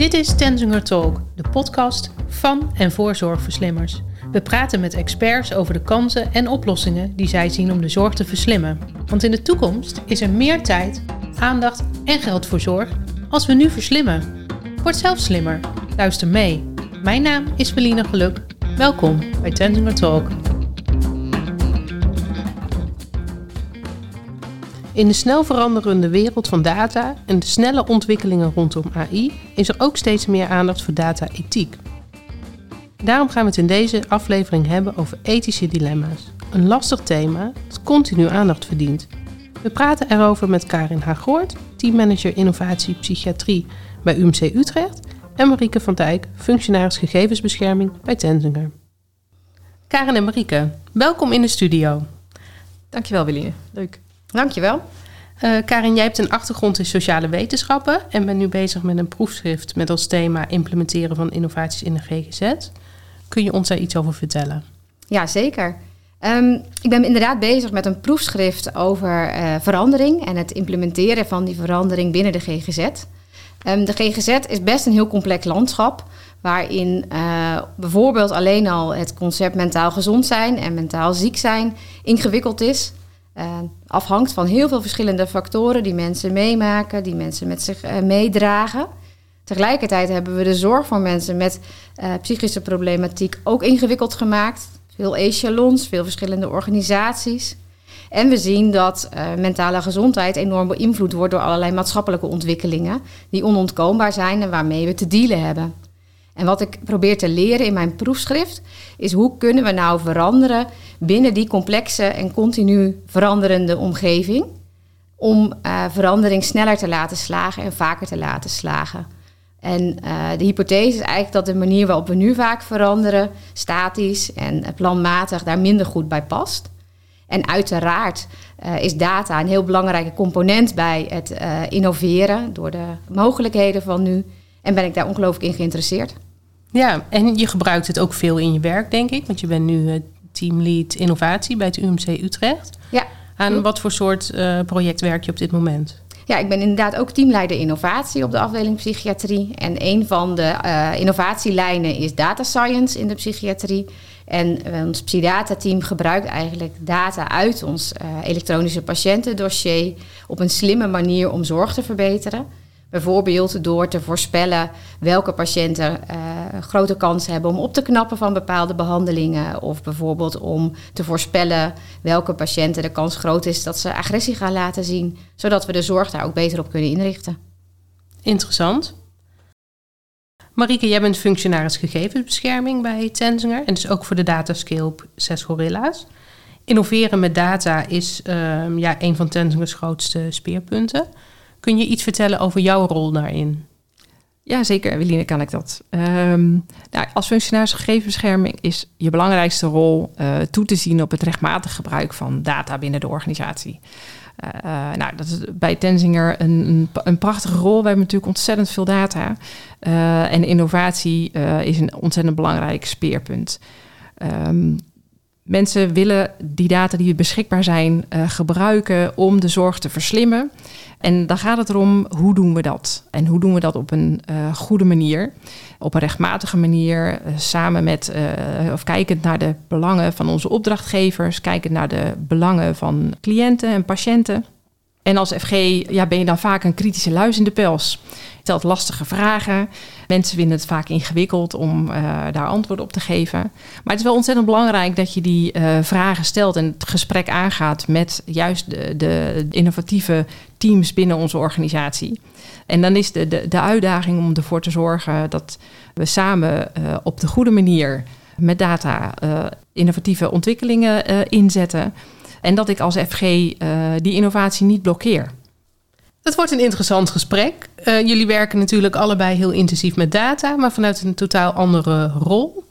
Dit is Tenzinger Talk, de podcast van en voor zorgverslimmers. We praten met experts over de kansen en oplossingen die zij zien om de zorg te verslimmen. Want in de toekomst is er meer tijd, aandacht en geld voor zorg als we nu verslimmen. Word zelf slimmer. Luister mee. Mijn naam is Feline Geluk. Welkom bij Tenzinger Talk. In de snel veranderende wereld van data en de snelle ontwikkelingen rondom AI is er ook steeds meer aandacht voor data-ethiek. Daarom gaan we het in deze aflevering hebben over ethische dilemma's. Een lastig thema dat continu aandacht verdient. We praten erover met Karin Hagoort, teammanager innovatie psychiatrie bij UMC Utrecht en Marieke van Dijk, functionaris gegevensbescherming bij Tenzinger. Karin en Marieke, welkom in de studio. Dankjewel Willine, leuk. Dankjewel. Uh, Karin, jij hebt een achtergrond in sociale wetenschappen en bent nu bezig met een proefschrift met als thema implementeren van innovaties in de GGZ. Kun je ons daar iets over vertellen? Ja, zeker. Um, ik ben inderdaad bezig met een proefschrift over uh, verandering en het implementeren van die verandering binnen de GGZ. Ehm, de GGZ is best een heel complex landschap, waarin uh, bijvoorbeeld alleen al het concept mentaal gezond zijn en mentaal ziek zijn ingewikkeld is. Uh, afhangt van heel veel verschillende factoren die mensen meemaken, die mensen met zich uh, meedragen. Tegelijkertijd hebben we de zorg voor mensen met uh, psychische problematiek ook ingewikkeld gemaakt. Veel echelons, veel verschillende organisaties. En we zien dat mentale gezondheid enorm beïnvloed wordt door allerlei maatschappelijke ontwikkelingen die onontkoombaar zijn en waarmee we te dealen hebben. En wat ik probeer te leren in mijn proefschrift is hoe kunnen we nou veranderen binnen die complexe en continu veranderende omgeving om uh, verandering sneller te laten slagen en vaker te laten slagen. En uh, de hypothese is eigenlijk dat de manier waarop we nu vaak veranderen, statisch en planmatig, daar minder goed bij past. En uiteraard uh, is data een heel belangrijke component bij het innoveren door de mogelijkheden van nu. En ben ik daar ongelooflijk in geïnteresseerd. Ja, en je gebruikt het ook veel in je werk, denk ik. Want je bent nu uh, teamlead innovatie bij het UMC Utrecht. Ja. Aan wat voor soort uh, project werk je op dit moment? Ja, ik ben inderdaad ook teamleider innovatie op de afdeling psychiatrie. En een van de uh, innovatielijnen is data science in de psychiatrie. En ons Psydata-team gebruikt eigenlijk data uit ons elektronische patiëntendossier op een slimme manier om zorg te verbeteren. Bijvoorbeeld door te voorspellen welke patiënten uh, grote kans hebben om op te knappen van bepaalde behandelingen. Of bijvoorbeeld om te voorspellen welke patiënten de kans groot is dat ze agressie gaan laten zien. Zodat we de zorg daar ook beter op kunnen inrichten. Interessant. Marieke, jij bent functionaris gegevensbescherming bij Tenzinger. En dus ook voor de datascale op 6 Gorilla's. Innoveren met data is uh, ja, een van Tenzingers grootste speerpunten. Kun je iets vertellen over jouw rol daarin? Ja, zeker, Eveline, kan ik dat. Um, nou, als functionaris gegevensbescherming is je belangrijkste rol uh, toe te zien op het rechtmatig gebruik van data binnen de organisatie. Uh, nou, dat is bij Tenzinger een, een, prachtige rol. We hebben natuurlijk ontzettend veel data. En innovatie is een ontzettend belangrijk speerpunt. Um, mensen willen die data die beschikbaar zijn gebruiken om de zorg te verslimmen. En dan gaat het erom hoe doen we dat? En hoe doen we dat op een uh, goede manier, op een rechtmatige manier, uh, samen met uh, of kijkend naar de belangen van onze opdrachtgevers, kijkend naar de belangen van cliënten en patiënten. En als FG ja, ben je dan vaak een kritische luis in de pels. Je stelt lastige vragen. Mensen vinden het vaak ingewikkeld om uh, daar antwoord op te geven. Maar het is wel ontzettend belangrijk dat je die uh, vragen stelt en het gesprek aangaat met juist de, de, innovatieve teams binnen onze organisatie. En dan is de, de, uitdaging om ervoor te zorgen dat we samen uh, op de goede manier met data innovatieve ontwikkelingen inzetten. En dat ik als FG uh, die innovatie niet blokkeer. Het wordt een interessant gesprek. Uh, jullie werken natuurlijk allebei heel intensief met data, maar vanuit een totaal andere rol.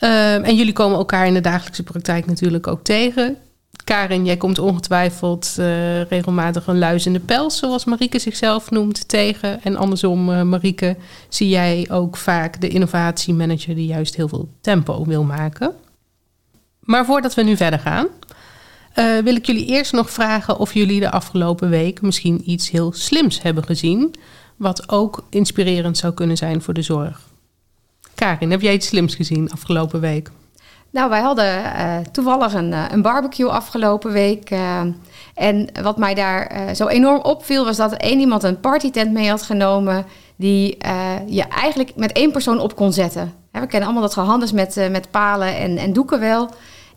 Uh, en jullie komen elkaar in de dagelijkse praktijk natuurlijk ook tegen. Karin, jij komt ongetwijfeld uh, regelmatig een luis in de pels, zoals Marieke zichzelf noemt, tegen. En andersom, Marieke, zie jij ook vaak de innovatiemanager die juist heel veel tempo wil maken. Maar voordat we nu verder gaan, uh, wil ik jullie eerst nog vragen of jullie de afgelopen week misschien iets heel slims hebben gezien. wat ook inspirerend zou kunnen zijn voor de zorg. Karin, heb jij iets slims gezien afgelopen week? Nou, wij hadden uh, toevallig een, uh, een, barbecue afgelopen week. En wat mij daar zo enorm opviel, was dat één iemand een partytent mee had genomen. die je eigenlijk met één persoon op kon zetten. we kennen allemaal dat gehandels met, met palen en, en doeken wel.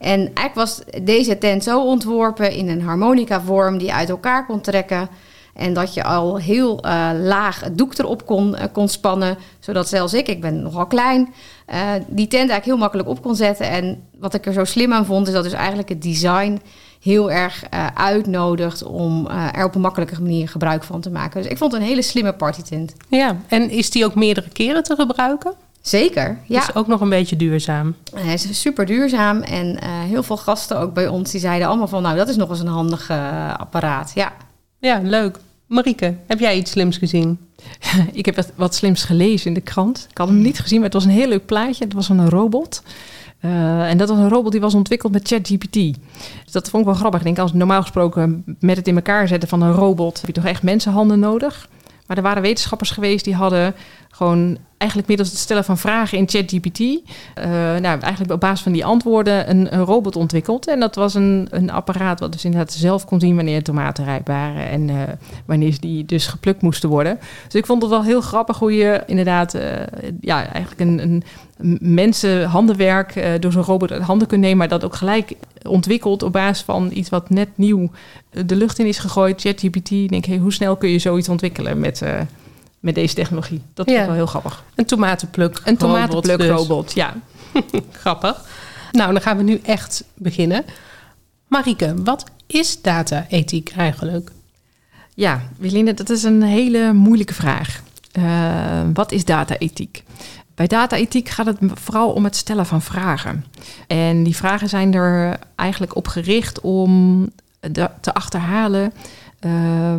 En eigenlijk was deze tent zo ontworpen in een harmonica-vorm die je uit elkaar kon trekken. En dat je al heel uh, laag het doek erop kon, uh, kon spannen. Zodat zelfs ik, ik ben nogal klein, uh, die tent eigenlijk heel makkelijk op kon zetten. En wat ik er zo slim aan vond, is dat dus eigenlijk het design heel erg uitnodigt om er op een makkelijke manier gebruik van te maken. Dus ik vond het een hele slimme partytent. Ja, en is die ook meerdere keren te gebruiken? Zeker, ja. Is ook nog een beetje duurzaam. Hij is super duurzaam en heel veel gasten ook bij ons die zeiden allemaal van... nou, dat is nog eens een handig apparaat, ja. Ja, leuk. Marieke, heb jij iets slims gezien? ik heb wat, slims gelezen in de krant. Ik had hem niet gezien, maar het was een heel leuk plaatje. Het was van een robot. Uh, en dat was een robot die was ontwikkeld met ChatGPT. Dus dat vond ik wel grappig. Ik denk, als normaal gesproken met het in elkaar zetten van een robot... heb je toch echt mensenhanden nodig? Maar er waren wetenschappers geweest die hadden gewoon eigenlijk middels het stellen van vragen in ChatGPT, uh, nou, eigenlijk op basis van die antwoorden een, robot ontwikkeld. En dat was een, een apparaat wat dus inderdaad zelf kon zien wanneer tomaten rijp waren en uh, wanneer die dus geplukt moesten worden. Dus ik vond het wel heel grappig hoe je inderdaad, uh, ja, eigenlijk een, een mensenhandenwerk door zo'n robot uit handen kunt nemen, maar dat ook gelijk ontwikkeld op basis van iets wat net nieuw de lucht in is gegooid. ChatGPT, denk hey, hoe snel kun je zoiets ontwikkelen met met deze technologie. Dat is wel heel grappig. Een tomatenpluk Een tomatenpluk-robot, ja. grappig. Nou, dan gaan we nu echt beginnen. Marike, wat is data-ethiek eigenlijk? Ja, Wiline, dat is een hele moeilijke vraag. Uh, wat is data-ethiek? Bij data-ethiek gaat het vooral om het stellen van vragen. En die vragen zijn er eigenlijk op gericht om te achterhalen uh,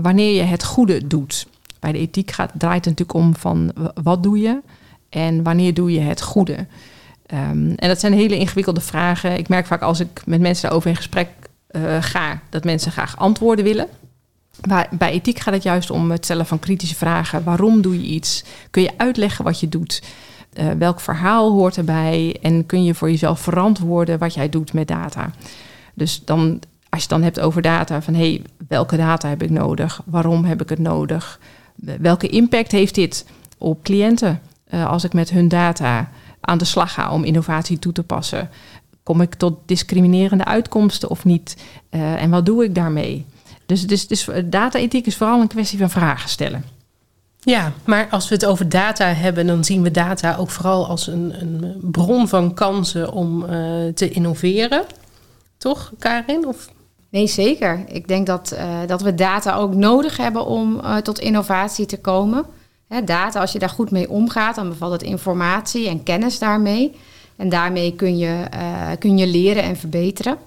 wanneer je het goede doet. Bij de ethiek gaat, draait het natuurlijk om van wat doe je en wanneer doe je het goede. Um, en dat zijn hele ingewikkelde vragen. Ik merk vaak als ik met mensen daarover in gesprek uh, ga, dat mensen graag antwoorden willen. Maar bij ethiek gaat het juist om het stellen van kritische vragen. Waarom doe je iets? Kun je uitleggen wat je doet? Uh, welk verhaal hoort erbij? En kun je voor jezelf verantwoorden wat jij doet met data? Dus dan, als je het dan hebt over data, van hé, hey, welke data heb ik nodig? Waarom heb ik het nodig? Welke impact heeft dit op cliënten uh, als ik met hun data aan de slag ga om innovatie toe te passen? Kom ik tot discriminerende uitkomsten of niet? Uh, en wat doe ik daarmee? Dus, dus, dus data-ethiek is vooral een kwestie van vragen stellen. Ja, maar als we het over data hebben, dan zien we data ook vooral als een, een bron van kansen om te innoveren. Toch, Karin? Of Nee, zeker. Ik denk dat, uh, dat we data ook nodig hebben om uh, tot innovatie te komen. Hè, data, als je daar goed mee omgaat, dan bevat het informatie en kennis daarmee. En daarmee kun je, uh, kun je leren en verbeteren.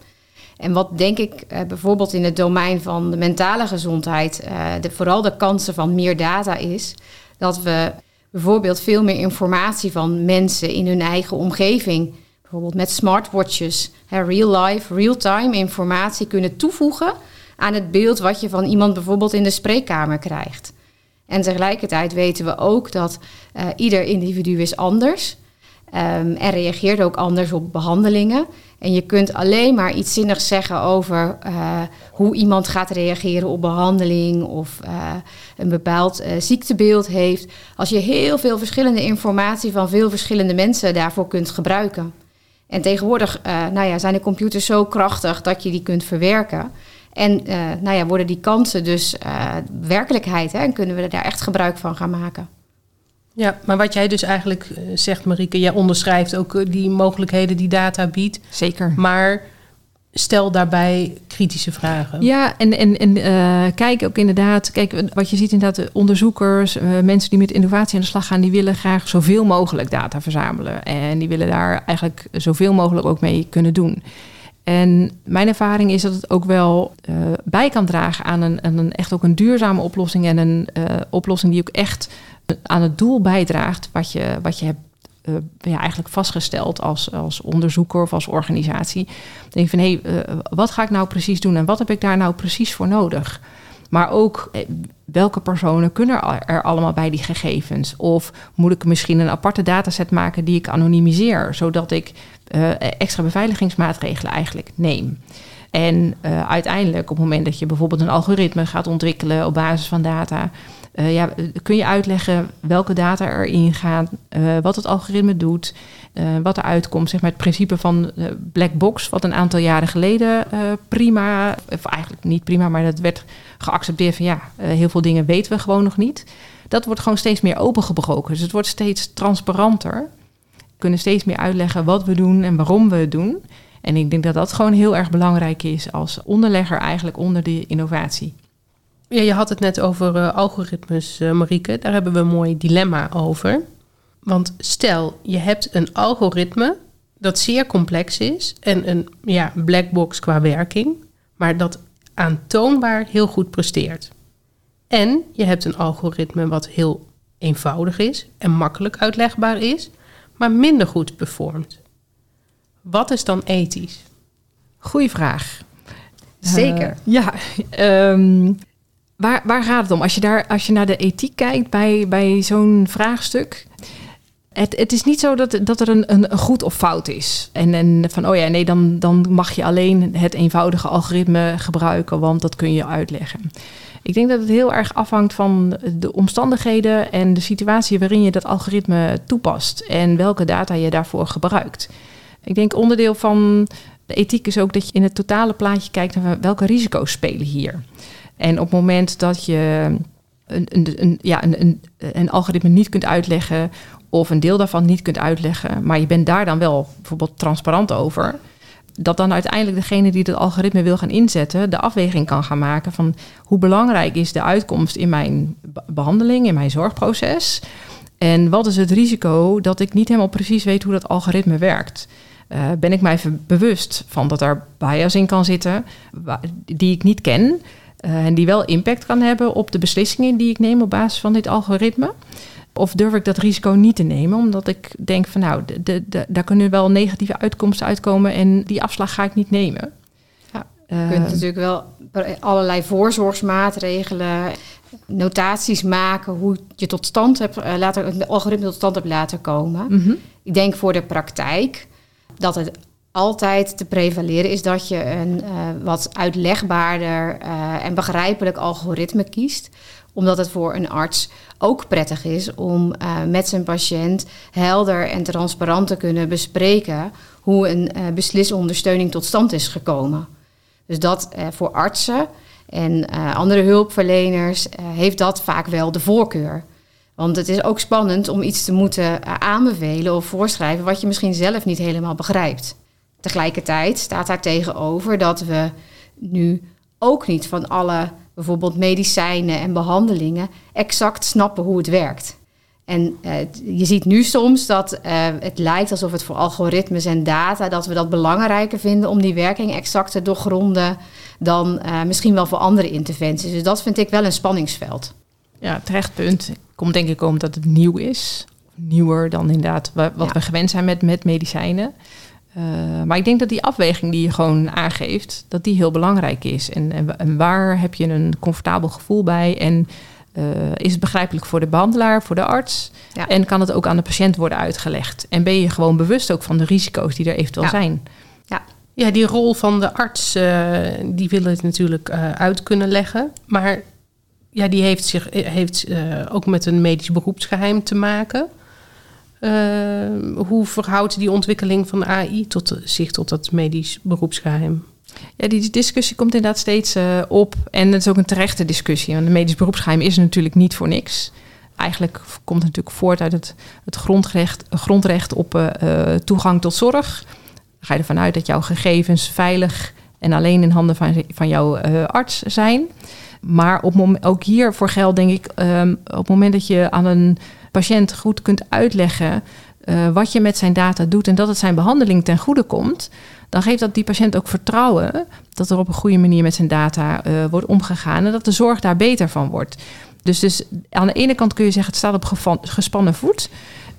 En wat denk ik bijvoorbeeld in het domein van de mentale gezondheid, de, vooral de kansen van meer data is, dat we bijvoorbeeld veel meer informatie van mensen in hun eigen omgeving bijvoorbeeld met smartwatches, real-life, real-time informatie kunnen toevoegen aan het beeld wat je van iemand bijvoorbeeld in de spreekkamer krijgt. En tegelijkertijd weten we ook dat uh, ieder individu is anders um, en reageert ook anders op behandelingen. En je kunt alleen maar iets zinnigs zeggen over uh, hoe iemand gaat reageren op behandeling of uh, een bepaald ziektebeeld heeft, als je heel veel verschillende informatie van veel verschillende mensen daarvoor kunt gebruiken. En tegenwoordig uh, nou ja, zijn de computers zo krachtig dat je die kunt verwerken. En uh, nou ja, worden die kansen dus uh, werkelijkheid hè, en kunnen we er daar echt gebruik van gaan maken. Ja, maar wat jij dus eigenlijk zegt, Marieke, jij onderschrijft ook die mogelijkheden die data biedt. Zeker. Maar stel daarbij kritische vragen. Ja, en, en, en uh, kijk ook inderdaad, kijk, wat je ziet inderdaad, onderzoekers, uh, mensen die met innovatie aan de slag gaan, die willen graag zoveel mogelijk data verzamelen. En die willen daar eigenlijk zoveel mogelijk ook mee kunnen doen. En mijn ervaring is dat het ook wel bij kan dragen aan een, een, echt ook een duurzame oplossing en een oplossing die ook echt aan het doel bijdraagt wat je, wat je hebt uh, ja, eigenlijk vastgesteld als, als onderzoeker of als organisatie. Dan denk van hé, hey, uh, wat ga ik nou precies doen en wat heb ik daar nou precies voor nodig? Maar ook eh, welke personen kunnen er allemaal bij die gegevens? Of moet ik misschien een aparte dataset maken die ik anonimiseer, zodat ik extra beveiligingsmaatregelen eigenlijk neem? En uh, uiteindelijk, op het moment dat je bijvoorbeeld een algoritme gaat ontwikkelen op basis van data, uh, ja, kun je uitleggen welke data erin gaan, uh, wat het algoritme doet, wat er uitkomt. Zeg maar het principe van black box, wat een aantal jaren geleden prima, of eigenlijk niet prima, maar dat werd geaccepteerd van ja, heel veel dingen weten we gewoon nog niet. Dat wordt gewoon steeds meer opengebroken. Dus het wordt steeds transparanter. We kunnen steeds meer uitleggen wat we doen en waarom we het doen. En ik denk dat dat gewoon heel erg belangrijk is als onderlegger eigenlijk onder de innovatie. Ja, je had het net over uh, algoritmes, uh, Marieke. Daar hebben we een mooi dilemma over. Want stel, je hebt een algoritme dat zeer complex is en een ja, black box qua werking, maar dat aantoonbaar heel goed presteert. En je hebt een algoritme wat heel eenvoudig is en makkelijk uitlegbaar is, maar minder goed performt. Wat is dan ethisch? Goeie vraag. Zeker. Uh, ja, um, waar, waar gaat het om? Als je, daar, als je naar de ethiek kijkt bij, bij zo'n vraagstuk. Het, het is niet zo dat, dat er een, een goed of fout is. En, en van, oh ja, nee, dan, dan mag je alleen het eenvoudige algoritme gebruiken, want dat kun je uitleggen. Ik denk dat het heel erg afhangt van de omstandigheden en de situatie waarin je dat algoritme toepast en welke data je daarvoor gebruikt. Ik denk onderdeel van de ethiek is ook dat je in het totale plaatje kijkt naar welke risico's spelen hier. En op het moment dat je een, een, ja, een, een, algoritme niet kunt uitleggen of een deel daarvan niet kunt uitleggen, maar je bent daar dan wel bijvoorbeeld transparant over, dat dan uiteindelijk degene die het algoritme wil gaan inzetten, de afweging kan gaan maken van hoe belangrijk is de uitkomst in mijn behandeling, in mijn zorgproces. En wat is het risico dat ik niet helemaal precies weet hoe dat algoritme werkt? Uh, ben ik mij bewust van dat er bias in kan zitten die ik niet ken uh, en die wel impact kan hebben op de beslissingen die ik neem op basis van dit algoritme? Of durf ik dat risico niet te nemen, omdat ik denk van nou, de, de, daar kunnen wel negatieve uitkomsten uitkomen en die afslag ga ik niet nemen. Je kunt uh, natuurlijk wel allerlei voorzorgsmaatregelen, notaties maken hoe je tot stand hebt, uh, laten, een algoritme tot stand hebt laten komen. Mm -hmm. Ik denk voor de praktijk dat het altijd te prevaleren is dat je een uh, wat uitlegbaarder uh, en begrijpelijk algoritme kiest. Omdat het voor een arts ook prettig is om uh, met zijn patiënt helder en transparant te kunnen bespreken hoe een beslisondersteuning tot stand is gekomen. Dus dat voor artsen en andere hulpverleners heeft dat vaak wel de voorkeur. Want het is ook spannend om iets te moeten aanbevelen of voorschrijven wat je misschien zelf niet helemaal begrijpt. Tegelijkertijd staat daar tegenover dat we nu ook niet van alle bijvoorbeeld medicijnen en behandelingen exact snappen hoe het werkt. En uh, je ziet nu soms dat uh, het lijkt alsof het voor algoritmes en data dat we dat belangrijker vinden om die werking exact te doorgronden dan uh, misschien wel voor andere interventies. Dus dat vind ik wel een spanningsveld. Ja, terecht punt. Komt denk ik omdat het nieuw is. Nieuwer dan inderdaad wat ja. we gewend zijn met, met medicijnen. Maar ik denk dat die afweging die je gewoon aangeeft, dat die heel belangrijk is. En, en, en waar heb je een comfortabel gevoel bij? En uh, is het begrijpelijk voor de behandelaar, voor de arts? Ja. En kan het ook aan de patiënt worden uitgelegd? En ben je gewoon bewust ook van de risico's die er eventueel ja. zijn? Ja. ja, die rol van de arts, uh, die wil het natuurlijk uit kunnen leggen. Maar ja, die heeft, zich, heeft ook met een medisch beroepsgeheim te maken. Uh, hoe verhoudt die ontwikkeling van AI tot, zich tot dat medisch beroepsgeheim? Ja, die discussie komt inderdaad steeds uh, op. En het is ook een terechte discussie. Want het medisch beroepsgeheim is natuurlijk niet voor niks. Eigenlijk komt het natuurlijk voort uit het, het grondrecht, grondrecht op uh, toegang tot zorg. Ga je ervan uit dat jouw gegevens veilig en alleen in handen van, van jouw arts zijn. Maar op ook hiervoor geldt, denk ik, um, op het moment dat je aan een patiënt goed kunt uitleggen wat je met zijn data doet en dat het zijn behandeling ten goede komt, dan geeft dat die patiënt ook vertrouwen dat er op een goede manier met zijn data uh, wordt omgegaan en dat de zorg daar beter van wordt. Dus, dus aan de ene kant kun je zeggen het staat op gespannen voet.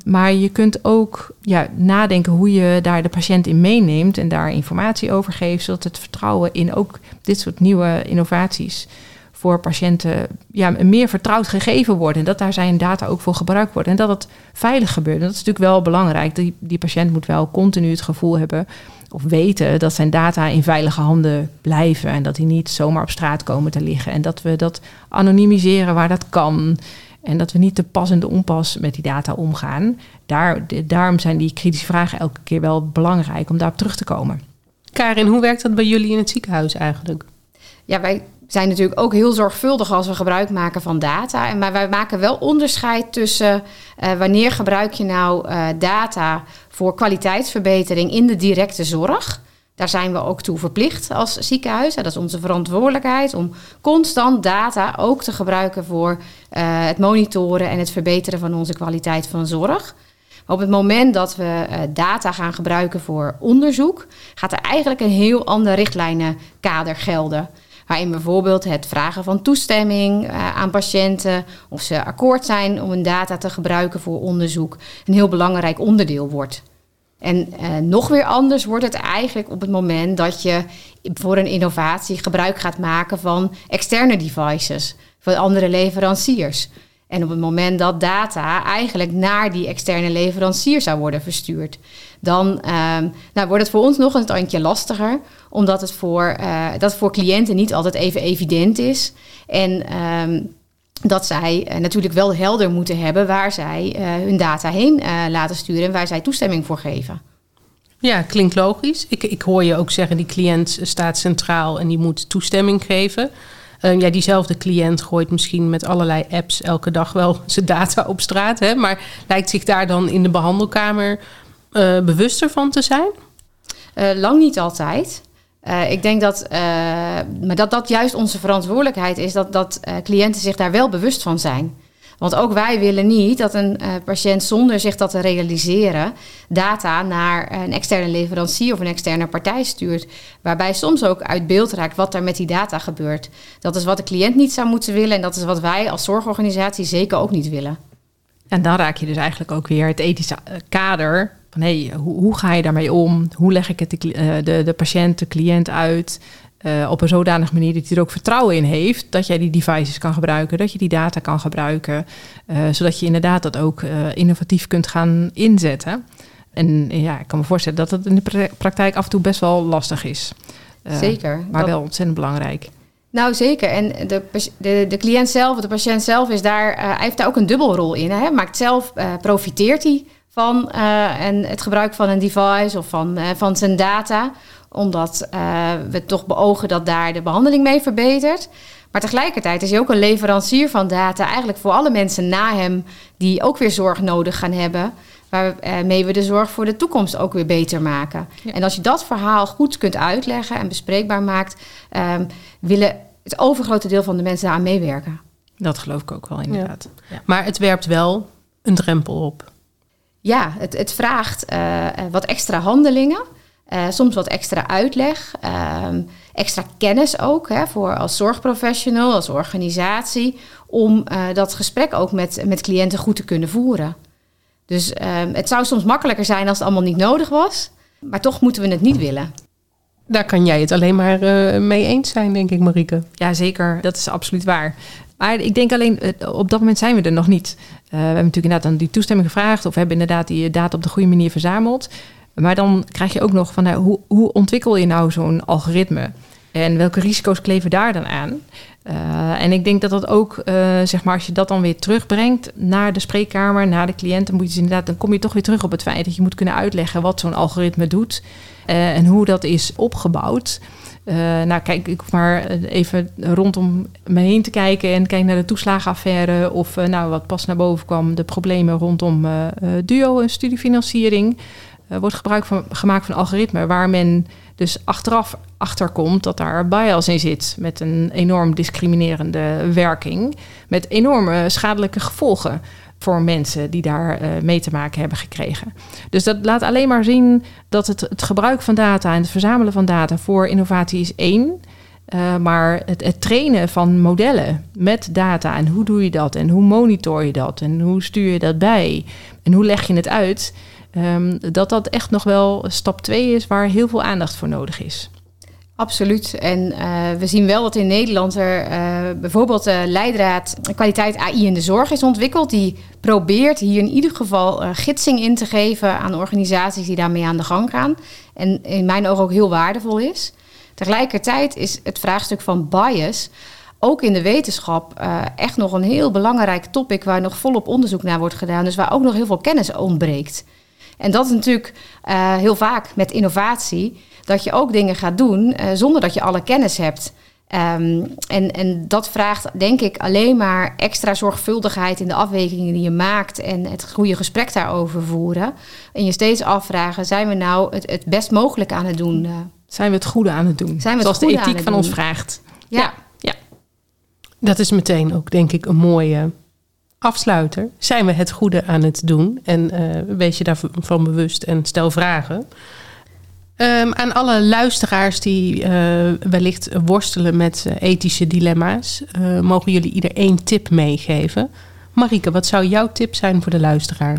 Maar je kunt ook ja, nadenken hoe je daar de patiënt in meeneemt en daar informatie over geeft, zodat het vertrouwen in ook dit soort nieuwe innovaties voor patiënten ja, meer vertrouwd gegeven worden. En dat daar zijn data ook voor gebruikt worden. En dat het veilig gebeurt. En dat is natuurlijk wel belangrijk. Die, die patiënt moet wel continu het gevoel hebben of weten dat zijn data in veilige handen blijven. En dat die niet zomaar op straat komen te liggen. En dat we dat anonimiseren waar dat kan. En dat we niet te pas en de onpas met die data omgaan. Daar, daarom zijn die kritische vragen elke keer wel belangrijk om daarop terug te komen. Karin, hoe werkt dat bij jullie in het ziekenhuis eigenlijk? Ja, wij zijn natuurlijk ook heel zorgvuldig als we gebruik maken van data. Maar wij maken wel onderscheid tussen uh, wanneer gebruik je nou uh, data voor kwaliteitsverbetering in de directe zorg. Daar zijn we ook toe verplicht als ziekenhuis. Dat is onze verantwoordelijkheid om constant data ook te gebruiken voor uh, het monitoren en het verbeteren van onze kwaliteit van zorg. Maar op het moment dat we data gaan gebruiken voor onderzoek, gaat er eigenlijk een heel ander richtlijnenkader gelden. Waarin bijvoorbeeld het vragen van toestemming uh, aan patiënten, of ze akkoord zijn om hun data te gebruiken voor onderzoek, een heel belangrijk onderdeel wordt. En uh, nog weer anders wordt het eigenlijk op het moment dat je voor een innovatie gebruik gaat maken van externe devices, van andere leveranciers. En op het moment dat data eigenlijk naar die externe leverancier zou worden verstuurd, dan um, nou, wordt het voor ons nog een tandje lastiger, omdat het voor, uh, dat voor cliënten niet altijd even evident is. En um, dat zij uh, natuurlijk wel helder moeten hebben waar zij uh, hun data heen laten sturen en waar zij toestemming voor geven. Ja, klinkt logisch. Ik, ik hoor je ook zeggen, die cliënt staat centraal en die moet toestemming geven. Uh, ja, diezelfde cliënt gooit misschien met allerlei apps elke dag wel zijn data op straat. Hè, maar lijkt zich daar dan in de behandelkamer uh, bewuster van te zijn? Uh, lang niet altijd. Ik denk dat, maar dat dat juist onze verantwoordelijkheid is, dat, dat cliënten zich daar wel bewust van zijn. Want ook wij willen niet dat een patiënt zonder zich dat te realiseren data naar een externe leverancier of een externe partij stuurt. Waarbij soms ook uit beeld raakt wat er met die data gebeurt. Dat is wat de cliënt niet zou moeten willen en dat is wat wij als zorgorganisatie zeker ook niet willen. En dan raak je dus eigenlijk ook weer het ethische eh, kader van hey, hoe, hoe, ga je daarmee om? Hoe leg ik het de, de, de patiënt, de cliënt uit? Uh, op een zodanige manier dat hij er ook vertrouwen in heeft dat jij die devices kan gebruiken, dat je die data kan gebruiken, uh, zodat je inderdaad dat ook uh, innovatief kunt gaan inzetten. En ja, ik kan me voorstellen dat het in de praktijk af en toe best wel lastig is. zeker. Maar dat... wel ontzettend belangrijk. Nou, zeker. En de, de, de cliënt zelf, de patiënt zelf, is daar, hij heeft daar ook een dubbelrol in. Hij maakt zelf, profiteert hij van en het gebruik van een device of van, van zijn data omdat uh, we toch beogen dat daar de behandeling mee verbetert. Maar tegelijkertijd is hij ook een leverancier van data, eigenlijk voor alle mensen na hem die ook weer zorg nodig gaan hebben. Waarmee we de zorg voor de toekomst ook weer beter maken. Ja. En als je dat verhaal goed kunt uitleggen en bespreekbaar maakt, um, willen het overgrote deel van de mensen daaraan meewerken. Dat geloof ik ook wel, inderdaad. Ja. Ja. Maar het werpt wel een drempel op. Ja, het, het vraagt uh, wat extra handelingen. Uh, soms wat extra uitleg, um, extra kennis ook hè, voor als zorgprofessional, als organisatie, om uh, dat gesprek ook met, met cliënten goed te kunnen voeren. Dus um, het zou soms makkelijker zijn als het allemaal niet nodig was, maar toch moeten we het niet willen. Daar kan jij het alleen maar uh, mee eens zijn, denk ik, Marieke. Ja, zeker. Dat is absoluut waar. Maar ik denk alleen, op dat moment zijn we er nog niet. Uh, we hebben natuurlijk inderdaad dan die toestemming gevraagd, of hebben inderdaad die data op de goede manier verzameld. Maar dan krijg je ook nog van nou, hoe, hoe ontwikkel je nou zo'n algoritme? En welke risico's kleven daar dan aan? En ik denk dat dat ook, zeg maar, als je dat dan weer terugbrengt naar de spreekkamer, naar de cliënt, dan moet je inderdaad, dan kom je toch weer terug op het feit dat je moet kunnen uitleggen wat zo'n algoritme doet en hoe dat is opgebouwd. Nou, kijk, ik hoef maar even rondom me heen te kijken en kijk naar de toeslagenaffaire of nou, wat pas naar boven kwam, de problemen rondom duo en studiefinanciering. Wordt gebruik van, gemaakt van algoritme waar men dus achteraf achterkomt dat daar bias in zit met een enorm discriminerende werking, met enorme schadelijke gevolgen voor mensen die daar uh, mee te maken hebben gekregen. Dus dat laat alleen maar zien dat het, het gebruik van data en het verzamelen van data voor innovatie is één. Uh, maar het, het, trainen van modellen met data en hoe doe je dat en hoe monitor je dat en hoe stuur je dat bij en hoe leg je het uit, Um, dat dat echt nog wel stap 2 is waar heel veel aandacht voor nodig is. Absoluut. En uh, we zien wel dat in Nederland er uh, bijvoorbeeld de leidraad kwaliteit AI in de zorg is ontwikkeld. Die probeert hier in ieder geval gidsing in te geven aan organisaties die daarmee aan de gang gaan. En in mijn ogen ook heel waardevol is. Tegelijkertijd is het vraagstuk van bias ook in de wetenschap echt nog een heel belangrijk topic waar nog volop onderzoek naar wordt gedaan. Dus waar ook nog heel veel kennis ontbreekt. En dat is natuurlijk heel vaak met innovatie dat je ook dingen gaat doen uh, zonder dat je alle kennis hebt. Um, en, en dat vraagt, denk ik, alleen maar extra zorgvuldigheid in de afwegingen die je maakt en het goede gesprek daarover voeren. En je steeds afvragen: zijn we nou het, het best mogelijk aan het doen? Uh, zijn we het goede aan het doen? Zijn we Zoals de ethiek van ons vraagt. Ja. ja. Dat is meteen ook, denk ik, een mooie afsluiter. Zijn we het goede aan het doen? En uh, wees je daarvan bewust en stel vragen. Um, aan alle luisteraars die uh, wellicht worstelen met uh, ethische dilemma's, mogen jullie ieder één tip meegeven. Marike, wat zou jouw tip zijn voor de luisteraar?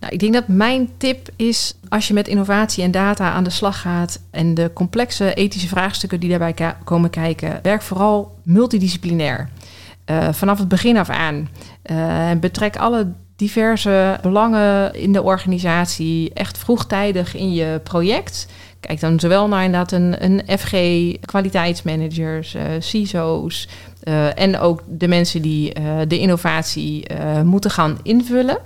Nou, ik denk dat mijn tip is, als je met innovatie en data aan de slag gaat en de complexe ethische vraagstukken die daarbij komen kijken, werk vooral multidisciplinair. Vanaf het begin af aan. betrek alle diverse belangen in de organisatie echt vroegtijdig in je project. Kijk dan zowel naar inderdaad een, een FG, kwaliteitsmanagers, uh, CISO's uh, en ook de mensen die uh, de innovatie moeten gaan invullen.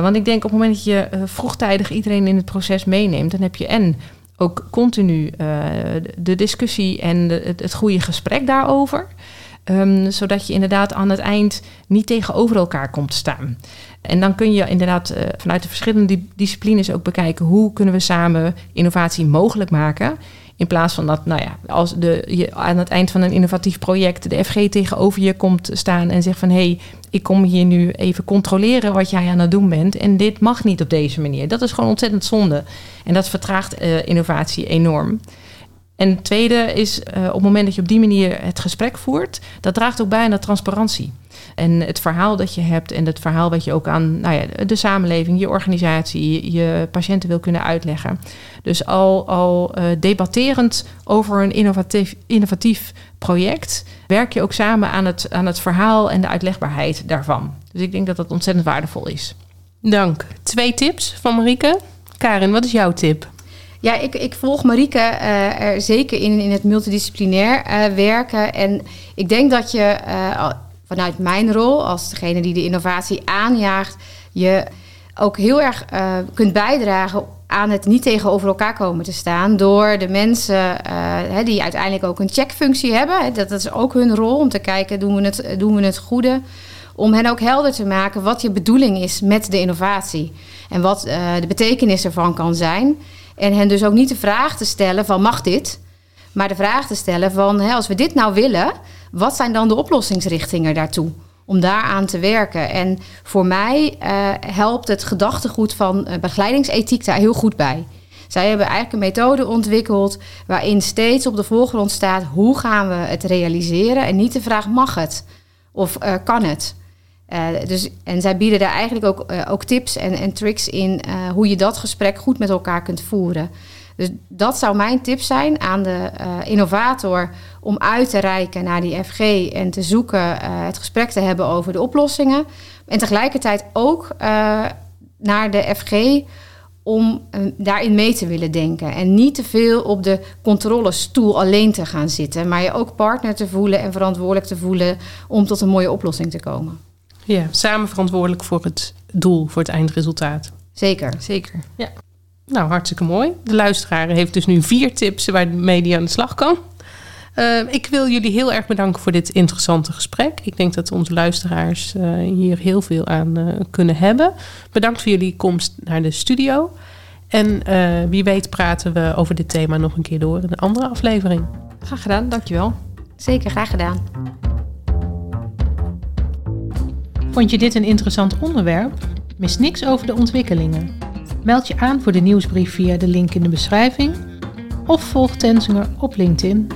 want ik denk op het moment dat je vroegtijdig iedereen in het proces meeneemt, dan heb je en ook continu de discussie en het, het goede gesprek daarover. Um, zodat je inderdaad aan het eind niet tegenover elkaar komt staan. En dan kun je inderdaad uh, vanuit de verschillende disciplines ook bekijken hoe kunnen we samen innovatie mogelijk maken. In plaats van dat, nou ja, als de, je aan het eind van een innovatief project de FG tegenover je komt staan en zegt van hé, hey, ik kom hier nu even controleren wat jij aan het doen bent. En dit mag niet op deze manier. Dat is gewoon ontzettend zonde. En dat vertraagt uh, innovatie enorm. En het tweede is uh, op het moment dat je op die manier het gesprek voert, dat draagt ook bij aan de transparantie. En het verhaal dat je hebt en het verhaal wat je ook aan nou ja, de samenleving, je organisatie, je patiënten wil kunnen uitleggen. Dus al, al uh, debatterend over een innovatief, innovatief project, werk je ook samen aan het, aan het verhaal en de uitlegbaarheid daarvan. Dus ik denk dat dat ontzettend waardevol is. Dank. Twee tips van Marieke. Karin, wat is jouw tip? Ja, ik, ik volg Marieke uh, er zeker in, in het multidisciplinair uh, werken. En ik denk dat je uh, vanuit mijn rol als degene die de innovatie aanjaagt, je ook heel erg kunt bijdragen aan het niet tegenover elkaar komen te staan. Door de mensen die uiteindelijk ook een checkfunctie hebben. Dat, dat is ook hun rol om te kijken, doen we het, doen we het goede? Om hen ook helder te maken wat je bedoeling is met de innovatie. En wat de betekenis ervan kan zijn. En hen dus ook niet de vraag te stellen van mag dit? Maar de vraag te stellen van hè, als we dit nou willen, wat zijn dan de oplossingsrichtingen daartoe? Om daaraan te werken. En voor mij uh, helpt het gedachtegoed van uh, begeleidingsethiek daar heel goed bij. Zij hebben eigenlijk een methode ontwikkeld waarin steeds op de voorgrond staat hoe gaan we het realiseren en niet de vraag mag het of uh, kan het. Uh, dus, en zij bieden daar eigenlijk ook, uh, ook tips en, en tricks in uh, hoe je dat gesprek goed met elkaar kunt voeren. Dus dat zou mijn tip zijn aan de innovator om uit te reiken naar die FG en te zoeken, het gesprek te hebben over de oplossingen. En tegelijkertijd ook naar de FG om daarin mee te willen denken. En niet te veel op de controlestoel alleen te gaan zitten, maar je ook partner te voelen en verantwoordelijk te voelen om tot een mooie oplossing te komen. Ja, samen verantwoordelijk voor het doel, voor het eindresultaat. Zeker. Zeker. Ja. Nou, hartstikke mooi. De luisteraar heeft dus nu vier tips waarmee hij aan de slag kan. Uh, ik wil jullie heel erg bedanken voor dit interessante gesprek. Ik denk dat onze luisteraars uh, hier heel veel aan uh, kunnen hebben. Bedankt voor jullie komst naar de studio. En wie weet praten we over dit thema nog een keer door in een andere aflevering. Graag gedaan, dankjewel. Zeker, graag gedaan. Vond je dit een interessant onderwerp? Mis niks over de ontwikkelingen. Meld je aan voor de nieuwsbrief via de link in de beschrijving of volg Tensinger op LinkedIn.